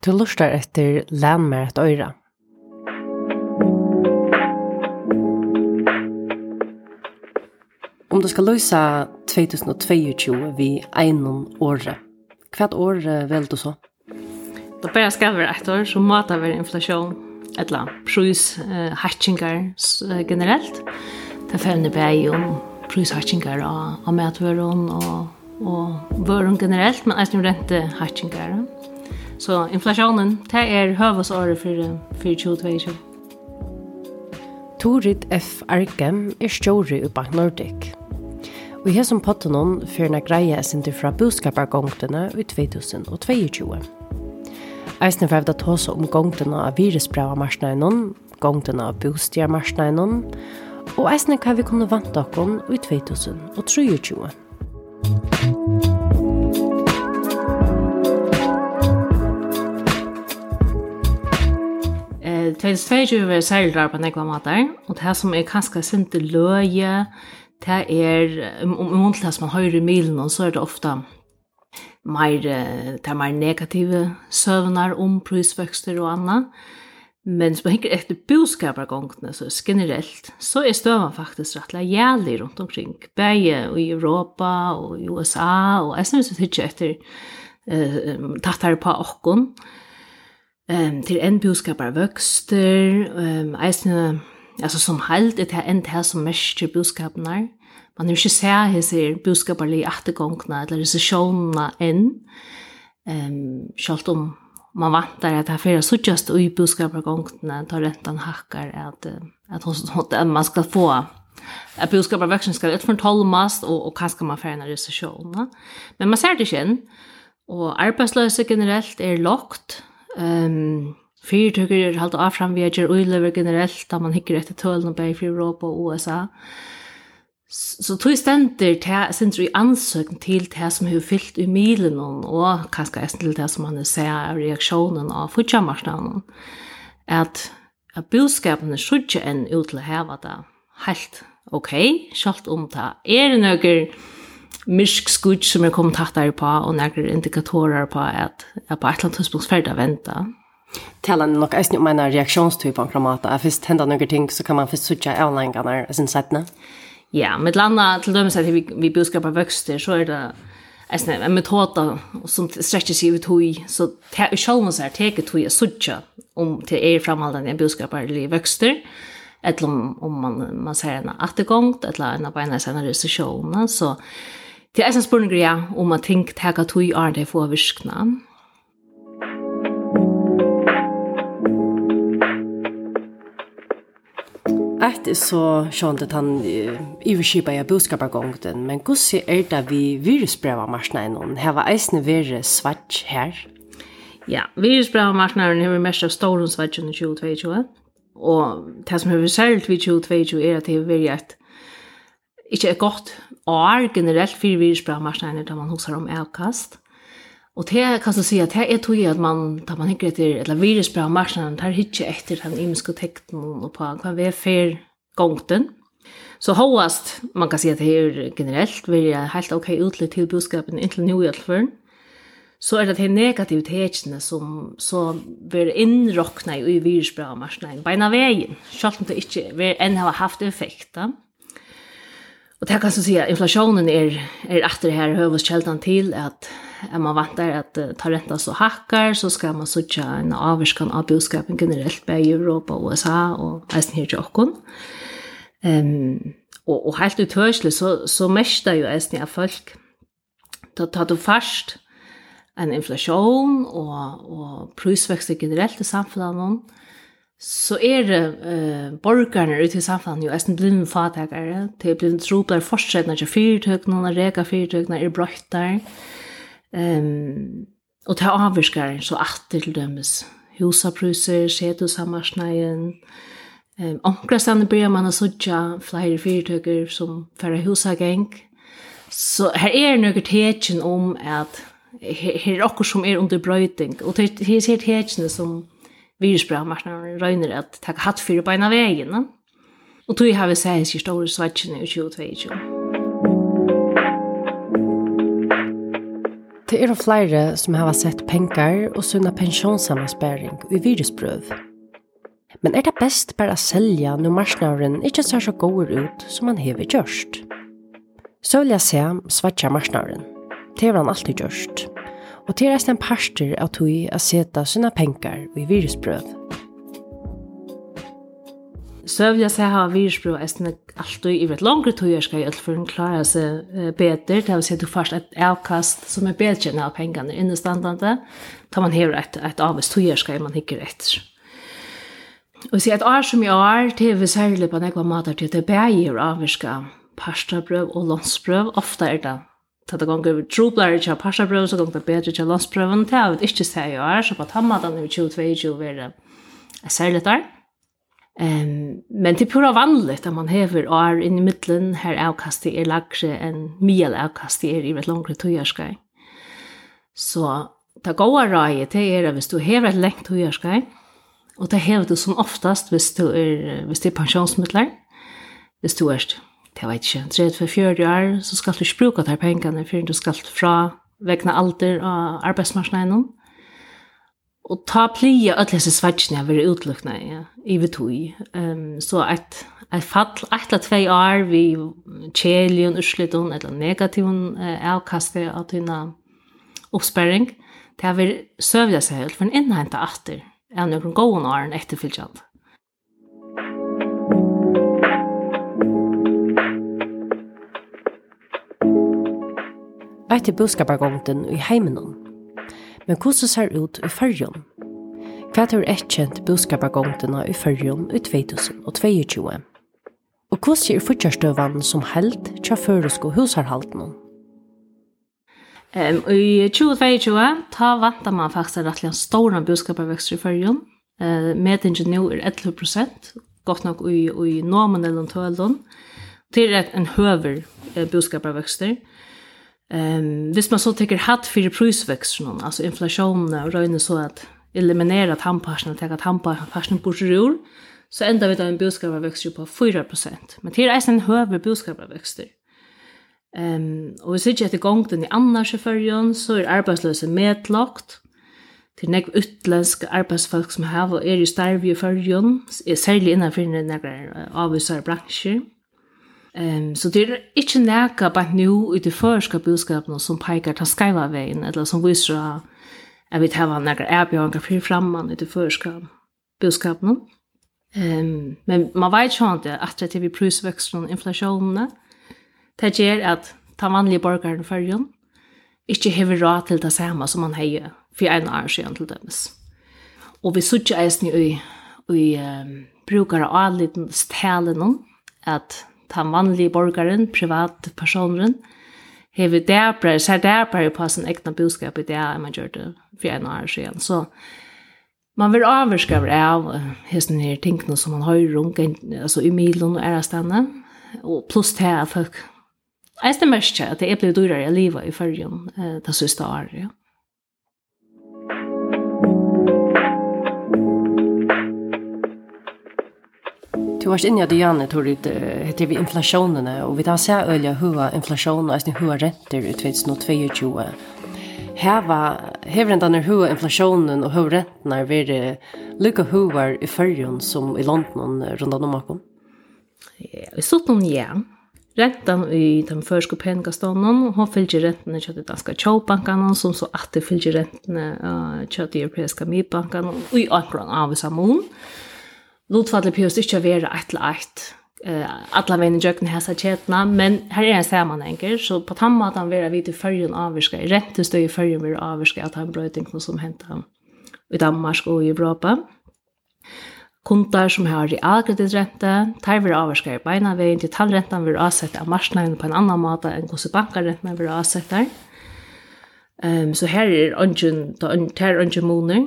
Du lustar etter Landmæret Øyra. Om du skal løysa 2022 vi einom året, hvert år vel du så? Da bare skal være et år, så må det være inflasjon, et eller annet, prus, uh, hatchingar uh, generelt. Det fevner bare om prus hatchingar av, av medvøren og, og vøren generelt, men eisen rente hatchingar. Så inflationen, det er høvesåret for, for 2022. Torit F. Arkem er stjåri i Bank Nordic. Og her som potten hon fyrir greia er sindir fra boskapargongtene i 2022. Eisne fyrir det tåse om gongtene av virusbrava marsnainon, gongtene av bostiar og eisne hva vi kunne vant okkom i 2023. 2022 er særlig rar på nekva matar, og det som er kanskje sinte løye, det er, om um, um, til man høyre i milen, så er det ofta mer, det er mer negative søvnar om prisvøkster og anna. Men som henger etter boskapargongene, så generelt, så er støvan faktisk rettelig jævlig rundt omkring, bæge i Europa og i USA, og jeg synes vi sitter etter eh, tattar på okkon, um, til en boskapar ehm um, eisne, altså som halt, det her enn här som mestjer boskapene. Man har ikke sett boskapar i attergångene, eller hese en ehm um, selv om man vantar at her fyrir i ui boskapargångene, tar rentan hakkar at, at, at, att man skal få at boskaparvøksten skal 12 og, og och kanske man fyrir en resesjon. Men man ser det igen och og generellt generelt er Ehm Fyrtøkker er halt af fram vi gjør uilever generelt, da man hikker etter tølen og bæg for Europa og USA. Så tog stender sindru i ansøkn til det som hun fyllt i milen og kanskje eisen til det som man ser av reaksjonen av futjamarsknaden, at, at budskapene er sjukkje enn ut til å heva det helt ok, sjalt om det er nøkker mysk skudg som jeg kom tatt der på, og nægger indikatorer på at jeg på et eller annet tidspunkt ferdig venta. Tala nok eisen om en reaksjonstyp av kramata. Hvis det hender noen ting, så kan man først sutja avlengene av sin settene. Ja, med landa til dømes at vi, vi budskapar vøkster, så er det eisen, en metode som strekker seg ut hui, så sjølvmås er teket hui er sutja om til er framhaldende budskapar eller vøkster, og eller om, om man, man ser en attergångt, eller en av beina sina restriktioner, så det er en spørning ja, om man tenker tega tog det for å virkna. Ett så sjönte han överskipa jag boskapargångten, men gussi är det vi virusbreva marsna innan. Här var eisne vere svart här. Ja, virusbreva marsna innan har vi mest av stålen svart under 2022. Og det som har vært særlig til 2022 er at det har vært et ikke et godt år generelt for virusbrannmarsjene da man husker om avkast. Og det kan du si at det er tog at man, da man hikker etter, eller virusbrannmarsjene, der ikke etter den imenske tekten og på hva vi er fer gongten. Så hovast, man kan si at det er generelt, vi er helt ok utlitt til budskapen inntil nå i alt så er det de negative tekene som så blir innrokna i virusbra beina veien, selv om det ikke vil enn ha haft effekt. Da. Og det kan så si at inflasjonen er, er etter her høves kjeldan til at er man vant der at uh, ta renta så hakkar, så skal man sutja en avvarskan av boskapen generelt bei Europa og USA og eisen her til okkon. Um, og, og helt utørselig så, så mest jo eisen av folk. Da tar du fast en inflation og, og prisvekst generelt i samfunnet, så er det eh, borgerne ute i samfunnet jo nesten blinde fatakere, det er blinde tropler fortsettene til fyrtøkene, reka fyrtøkene er brøytter, um, og det er avvirskere så atter til dømes. Husapruser, setusammarsneien, um, omkrestene blir man å sutja flere fyrtøker som fører husageng, Så her er nøkker tegjen om at her er okkur som er under brøyting, og det er sikkert hetsene som virusbramarskene røyner at det har hatt fyrir beina vegin, Og tog har vi seg i store svetsjene i 2022. Det er flere som har sett penger og sunna pensjonssammenspæring i virusbrøv. Men er det best bare å selge når marsnaren ikke ser så god ut som man hever gjørst? Så vil jeg se svetsja marsnavren. Det har han alltid gjort. Og det er en parster av tog å sette sine penger i virusprøv. Søvja seg har virusprøv er alltid i et langere tog jeg skal gjøre for å klare seg bedre. Det vil si at du først et avkast som er bedre enn av pengene innestandende. Da man har et, et avvist tog jeg skal man ikke rett. Og si at år som i år, det er vi særlig på nekva mater til det bæger avvirka parstabrøv og landsprøv. Ofte er det ta det gonga över trublar i passabröv så gonga bättre till landspröven till att inte säga jag är så på tammadan över 22 var det särskilt der. Um, men det er pura vanligt at man hever år in i middelen her avkastet er lagre enn mye avkastet er i et långt tøyerskei. Så det gode rådet det er at hvis du hever et lengt tøyerskei, og det hever du som oftast hvis du er, hvis du er pensionsmittlar, hvis du er det vet ikke, 30-40 år, så skal du ikke bruke de pengene før du skal fra vekna alder av arbeidsmarsneinen. Og ta plia alle disse svetsene jeg vil utlukne ja, i vi tog. Um, så et, et fall, et eller tvei år vi kjeljen, ursliton, eller negativen uh, avkastet av dina oppsperring, det er vi søvja seg helt for en innhenta atter av noen gående åren etterfylgjende. etter boskapargongten i heimenon. Men hvordan ser ut i fyrjon? Hva er etkjent boskapargongtena i fyrjon i 2022? Og hvordan er fortjørstøvann som held til føresko husarhalten? Um, I 2022 ta vantar man faktisk rettelig en stor boskaparvekster i fyrjon. Uh, Medingen nå er 11 prosent, godt nok i, i nominellen tølen. Det er en høver uh, boskaparvekster. Ehm hvis man så tycker hatt för prisväxten alltså inflationen och röna så att eliminera tandpastan ta att på bort ur så ändar vi då en boskaparväxt på 4 men det är sen en högre boskaparväxt. Ehm och vi ser att det gångt i annars i förrjön så är arbetslösheten medlagt till nekv utländska arbetsfolk som har och är i starv i förrjön, særlig innanfor några avvisar branscher. Ehm um, så det är inte näka på nu i det förska budskapet som pekar ta skaiva vägen eller som visar att vi tar några erbjörningar för framman i det förska budskapet. Ehm um, men man vet ju inte att det är vi prisväxten och inflationen. Det ger att ta vanliga borgare i färgen inte har råd till det samma som man har för en år sedan till dömes. Och vi suttar eisen i, i um, brukar av liten ställen att den vanlige borgeren, privatpersoneren, hever dæbrer, ser dæbrer på sin egna budskap i det man gjør det for en år siden. Så man vil avskaver av hesten her tingene som man har rundt, altså i milen og ærestene, og pluss til at folk Jeg stemmer ikke at det er blevet dyrere i livet i førjen det siste året, ja. Du har inne i Janne tror du heter vi inflasjonene, och vi tar seg øye hur inflasjon och hva hur räntor i 2022. Här var hevrendan hur inflationen och hur räntorna blir lykke hva i følgen som i London rundt om akkurat? Ja, i noen ja. Rentan i den förska pengastånden hun följt rentene til de danske tjåbankarna som så att det följt rentene til de europeiske midbankarna og i akkurat av samman lutfallet behøver ikke å være et eller annet eh alla i jökna hesa chetna men här är en sammanhänger så på tamma att han vera vid till följen avviska i rätt stö i förrjun avviska att han bröt inte som hänt han i Danmark och i Europa. Kontar som har realkreditrente tar vi avviska i beina vägen till tallrentan vera avsett av marsnagen på en annan måte än hos bankarrentan vera avsett där um, så här är ungen, det här är ungen moner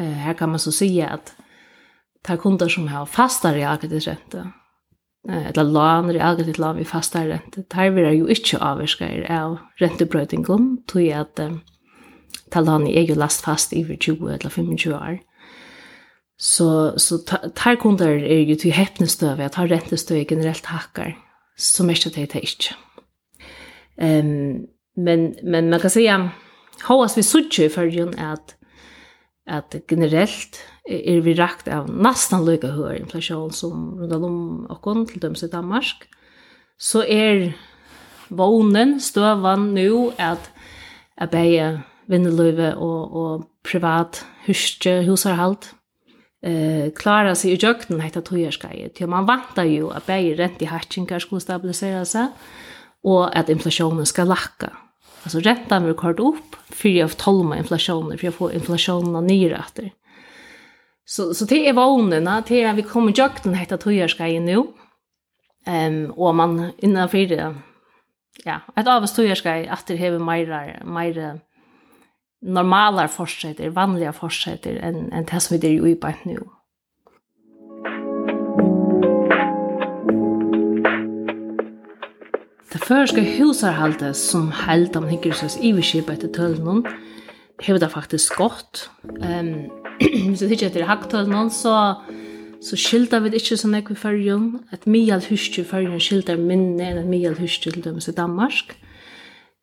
uh, här kan man så säga att tar kunder som har fastare agentittrente, eller lån, agentittrente lån vi fasta rente, tar vi jo ikke avvarskere av rentebrøytingum, tog jeg at ta lån er jo last fast i 20 eller 25 år. Så, så tar kunder er jo til heppnestøve, at har rentestøve generelt hakkar, så mest at det er ikke. Um, men, men man kan säga, hos vi suttar i fyrrjun er at at generellt er vi rakt av nästan lika hög inflation som runt om och kon till döms i Danmark så är vånen stövan nu att att bäja vinnelöve och och privat huske husarhalt eh klara sig i jökten hetta tojerskai. till man vantar ju att bäja rent i hatchingar skulle stabilisera sig och att inflationen ska lacka Alltså räntan vill kort upp för att tolma inflationen för jag får inflationen ner efter. Så så det är vånerna det att vi kommer jakten hetta tojarska i nu. Ehm um, och man innan för det. Ja, ett av oss tojarska att det har mer mer normala fortsätter, vanliga fortsätter än än det som vi det ju i på nu. føreske husarhalde som held om hikker sås iverskip etter tølen hever det faktisk godt. Um, hvis vi tykker etter hakktølen så så skilda vi ikke sånn nekve fyrjun. Et mial husky fyrjun skilda minne enn et mial husky til dømes i Danmark.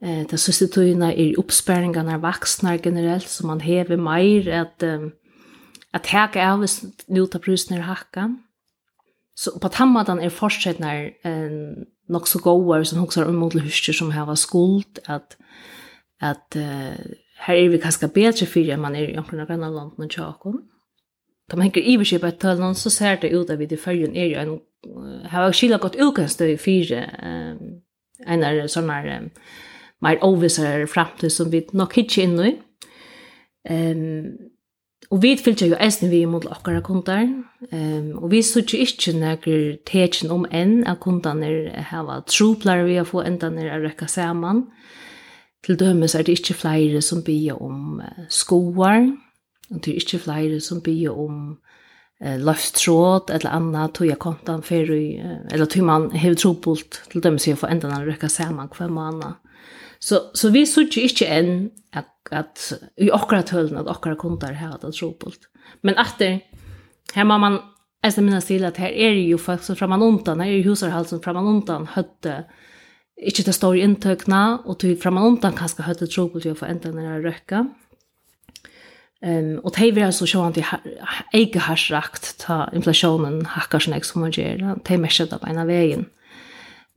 Eh, det siste tøyene er oppsperringene av vaksne generelt, så man hever meir at, um, at heke av hvis nu tar prusen i hakka. Så på tammadan er fortsatt når nok så goar som hoksar om mot huskyr som har skuld at at uh, her er vi kanskje bedre fyrir enn man er i omkring av grannalanden og tjakon. Da man henker iverskip et tøl, så ser det ut av vi til følgen er jo en har jeg gått ukenstøy fyrir um, en av sånne um, mer overvisere fremtid som vi nok ikke inn i. Um, Og vi fylgja jo eisen vi mot okkara kundar, um, og vi sutja ikkje nekker tekin om enn av kundarnir hava troplar vi har få endanir a rekka saman. Til dømes er det ikkje flere som bia om skoar, og det er ikkje flere som bia om uh, løftråd eller anna tøya kontan fyrir, eller tog man hever trobult til dømes vi har få endanir a rekka saman hver måned. Så, så vi sutja ikkje enn at at i akkurat tølen at akkurat kontar har hatt trobult. Men atter, her må man Eisen minnes til at her er jo folk som framan undan, her er jo husarhalt som framan undan høtte inte til stor inntøkna, og til framan undan kanskje høtte trobult jo for enda når jeg Ehm Um, og det er så sjåan til har rakt ta inflasjonen hakkar som jeg som man gjør, det er mest av en av veien.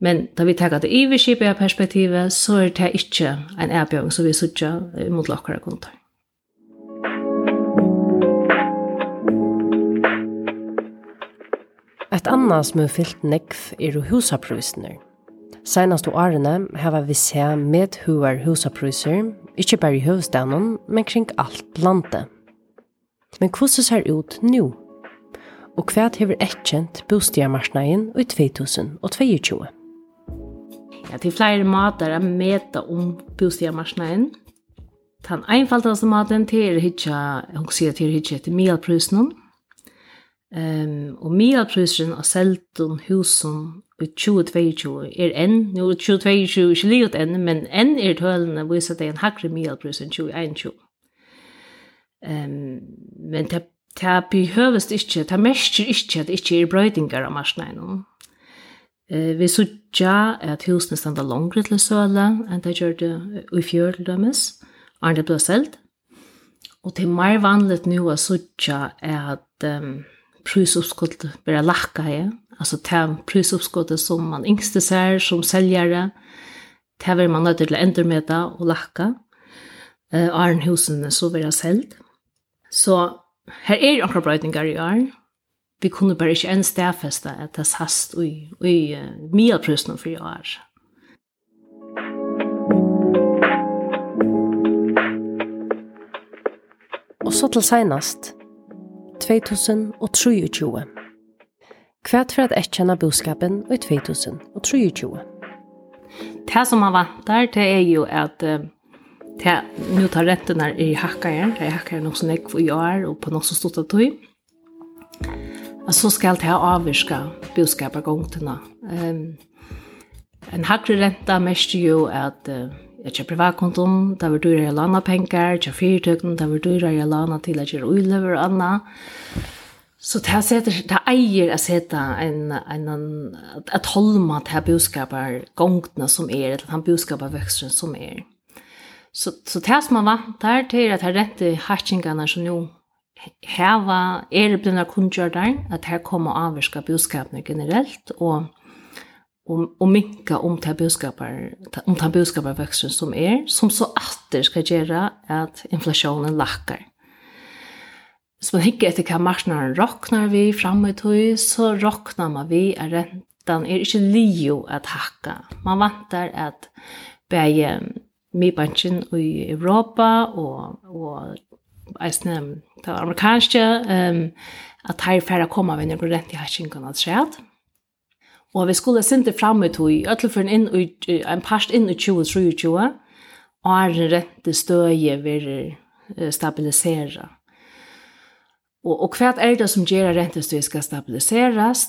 Men da vi tar det iverskipet av perspektivet, så er det ikke en erbjørn som vi sitter mot lakkere kontor. Et annet som er fyllt nekv er husaprysener. Senast og årene har vi sett med hover husapryser, ikke bare i høvestanen, men kring alt landet. Men hvordan ser ut nå? Og hva har vi ekkjent bostjermarsneien i 2022? Ja, til flere måter å meta om bostadsmarsjonen. Den einfaldaste maten til er hitja, hun sier til er hitja etter mialprysen. Um, og mialprysen av selten husen i 2022 er enn, nå 2022 er ikke livet enn, men enn er tølende viser det en hakre mialprys enn 2021. Um, men det, det behøves ikke, det merker ikke at det ikke er brøydingar av marsjonen. Eh, vi sutja at husene standa langre til søle enn det gjør det i fjør til dømes, er det ble selt. Og det er mer vanligt nu å sutja at um, prysoppskottet blir lakka i, altså det prysoppskottet som man yngste ser som seljare, det vil man nødt til å endre med det og lakka. Eh, husene så blir det selt. Så her er akkurat brøytingar i år, vi kunne bare ikke enn stedfeste at det sast i, i uh, mye prøvstene for år. Og så til senest, 2023. Kvært for at jeg kjenner boskapen i 2023. Det som man vantar, det er jo at uh, det, nu tar rentene i hakkajer, det er hakkajer noe som jeg får i år og på noe som stort av tog at så skal det avvirka boskapagongtene. Um, en hakre renta mest jo at uh, Jeg kjøper privatkonton, det var dyrere jeg lana penger, jeg fyrtøkken, det var dyrere jeg lana til at jeg ulever og anna. Så det här sätter, det eier att sätta en, en, en, et holma til budskaper gongtene som er, eller han budskaper vøksten som er. Så, så det som man vantar til at jeg rente hatchingene som nu heva er blindar kundgjørdar, at her kommer avska budskapene generelt, og og, og minka om ta budskapar om ta budskapar veksten som er som så atter skal gjøre at inflasjonen lakkar. Så man hikker etter hva marsjonaren råknar vi framme i tog, så råknar man vi at rentan er ikke lio at hakka. Man vantar at bæge mibankin i Europa og, og eisne, det amerikanske, um, at her færre kommer vi når rent i hæsingen at skjedd. Og vi skulle sinte fram ut i ødelføren inn i, en parst inn i 2023, og er rente støye vil stabilisere. Og, og hva er det som gjør at rentestøye skal stabiliseres?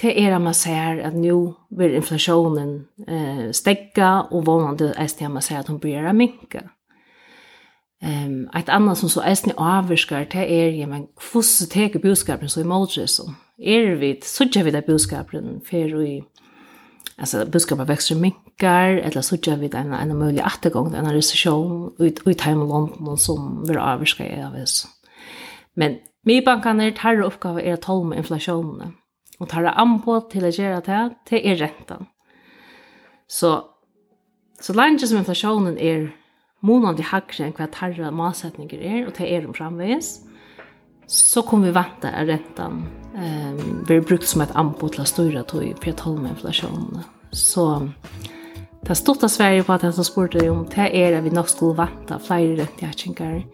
Det er at man ser at nå vil inflasjonen eh, stegge, og vånande er det at man ser at hun blir minket. Ehm ett annat som så ärsne avskar det är ju men kvosse teker budskapen så i Moses så är vi så jag vid budskapen för vi alltså budskapen växer minkar eller så jag vid en en möjlig återgång en recession ut ut hem London som vill avskar av oss. Men med bankarna tar uppgåva är att hålla med inflationen och tar an på till att göra det till är räntan. Så så länge som inflationen är månande hakre enn hva tarra målsetninger er, og det er om framveis, så kommer vi vante at rentan Um, blir brukt som et anbo til å styra tog i inflasjonen. Så det stod av Sverige på at jeg som spurte om det er at vi nok skulle vante flere rentjatsinger,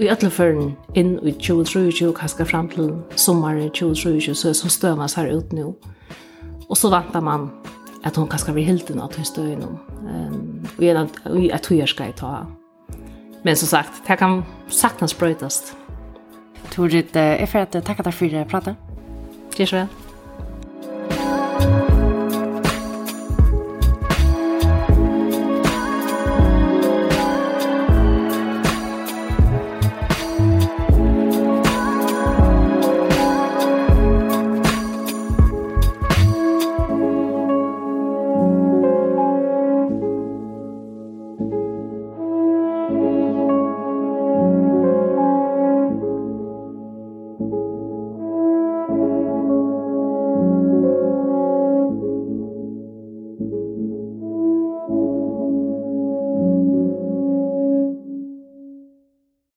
i alle føren inn i 2023, kanskje fram til sommeren 2023, så, er så stømas her ut nå. Og så vantar man at hon kanskje blir hilden av til støyene. Um, og jeg tror jeg skal ta Men som sagt, det kan saknas bröjtast. Torit, jeg får at tacka dig för att prata. Tack så väl.